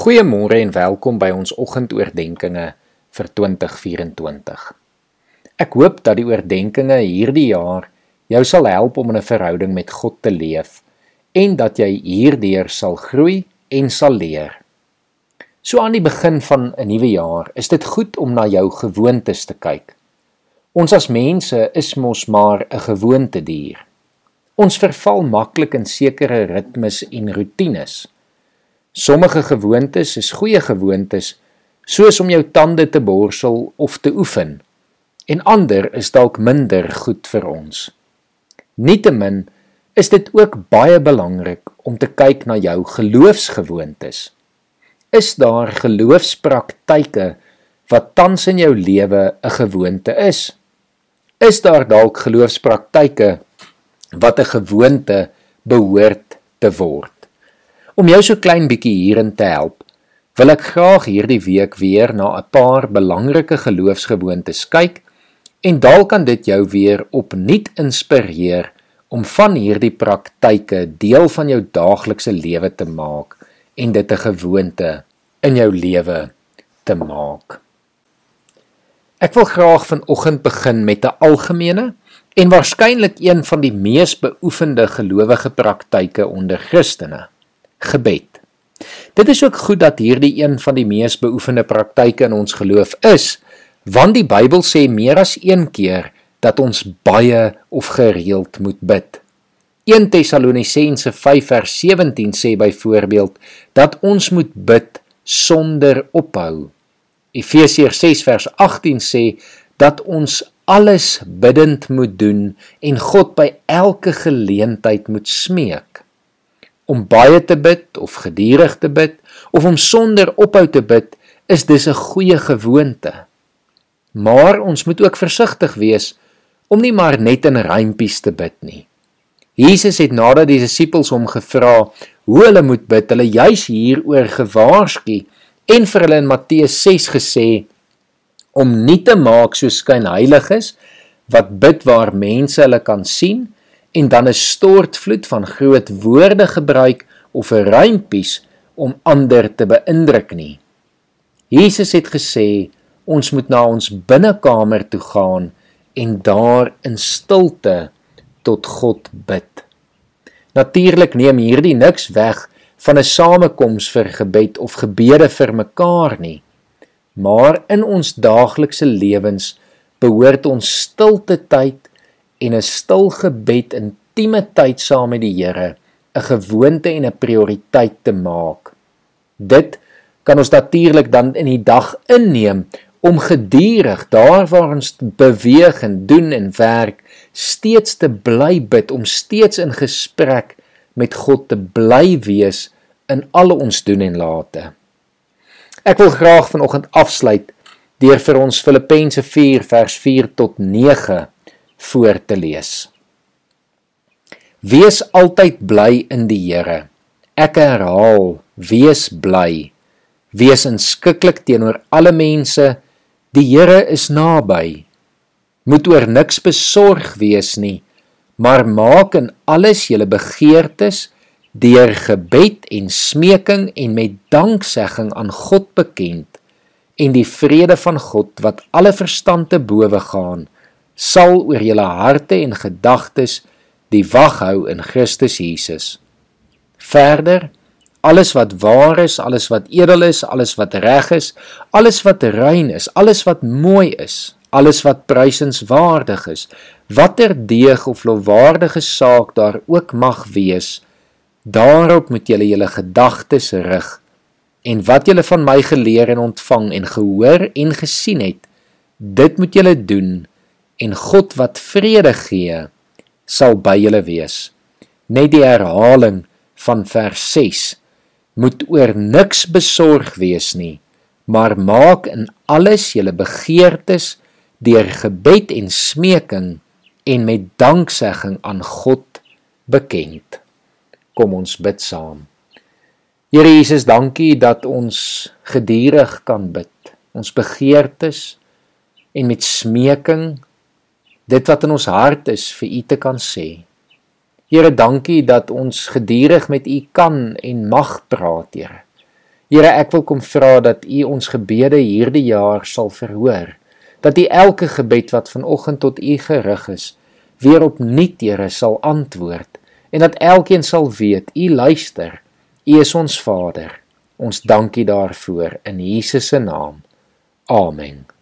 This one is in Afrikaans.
Goeiemôre en welkom by ons oggendoordenkings vir 2024. Ek hoop dat die oordeenkings hierdie jaar jou sal help om in 'n verhouding met God te leef en dat jy hierdeur sal groei en sal leer. So aan die begin van 'n nuwe jaar, is dit goed om na jou gewoontes te kyk. Ons as mense is mos maar 'n gewoontedier. Ons verval maklik in sekere ritmes en rotines. Sommige gewoontes is goeie gewoontes, soos om jou tande te borsel of te oefen. En ander is dalk minder goed vir ons. Nietemin is dit ook baie belangrik om te kyk na jou geloofsgewoontes. Is daar geloofspraktyke wat tans in jou lewe 'n gewoonte is? Is daar dalk geloofspraktyke wat 'n gewoonte behoort te word? Om jou so klein bietjie hierin te help, wil ek graag hierdie week weer na 'n paar belangrike geloofsgewoontes kyk en dalk kan dit jou weer opnuut inspireer om van hierdie praktyke deel van jou daaglikse lewe te maak en dit 'n gewoonte in jou lewe te maak. Ek wil graag vanoggend begin met 'n algemene en waarskynlik een van die mees beoefende gelowige praktyke onder Christene gebed. Dit is ook goed dat hierdie een van die mees beoefende praktyke in ons geloof is, want die Bybel sê meer as een keer dat ons baie of gereeld moet bid. 1 Tessalonisense 5 vers 17 sê byvoorbeeld dat ons moet bid sonder ophou. Efesiërs 6 vers 18 sê dat ons alles bidtend moet doen en God by elke geleentheid moet smeek om baie te bid of gedurig te bid of om sonder ophou te bid is dis 'n goeie gewoonte. Maar ons moet ook versigtig wees om nie maar net in rympies te bid nie. Jesus het nadat die disippels hom gevra hoe hulle moet bid, hulle juis hieroor gewaarsku en vir hulle in Matteus 6 gesê om nie te maak soos skynheiliges wat bid waar mense hulle kan sien en dan 'n stortvloed van groot woorde gebruik of 'n rympies om ander te beïndruk nie. Jesus het gesê ons moet na ons binnekamer toe gaan en daar in stilte tot God bid. Natuurlik neem hierdie niks weg van 'n samekoms vir gebed of gebede vir mekaar nie. Maar in ons daaglikse lewens behoort ons stilte tyd en 'n stil gebed intieme tyd saam met die Here 'n gewoonte en 'n prioriteit te maak. Dit kan ons natuurlik dan in die dag inneem om gedurig daar waar ons beweeg en doen en werk steeds te bly bid om steeds in gesprek met God te bly wees in al ons doen en late. Ek wil graag vanoggend afsluit deur vir ons Filippense 4 vers 4 tot 9 voor te lees. Wees altyd bly in die Here. Ek herhaal, wees bly. Wees inskikkelik teenoor alle mense. Die Here is naby. Moet oor niks besorg wees nie, maar maak in alles julle begeertes deur gebed en smeking en met danksegging aan God bekend en die vrede van God wat alle verstand te bowe gaan sal oor julle harte en gedagtes die wag hou in Christus Jesus. Verder, alles wat waar is, alles wat edel is, alles wat reg is, alles wat rein is, alles wat mooi is, alles wat prysenswaardig is, watter deeg of lofwaardige saak daar ook mag wees, daarop moet julle julle gedagtes rig. En wat julle van my geleer en ontvang en gehoor en gesien het, dit moet julle doen en God wat vrede gee sal by julle wees. Net die herhaling van vers 6 moet oor niks besorg wees nie, maar maak in alles julle begeertes deur gebed en smeking en met danksegging aan God bekend. Kom ons bid saam. Here Jesus, dankie dat ons gedurig kan bid. Ons begeertes en met smeking dit wat in ons hart is vir U te kan sê. Here, dankie dat ons gedurig met U kan en mag praat, Here. Here, ek wil kom vra dat U ons gebede hierdie jaar sal verhoor. Dat U elke gebed wat vanoggend tot U gerig is, weer opnuut, Here, sal antwoord en dat elkeen sal weet U luister. U is ons Vader. Ons dankie daarvoor in Jesus se naam. Amen.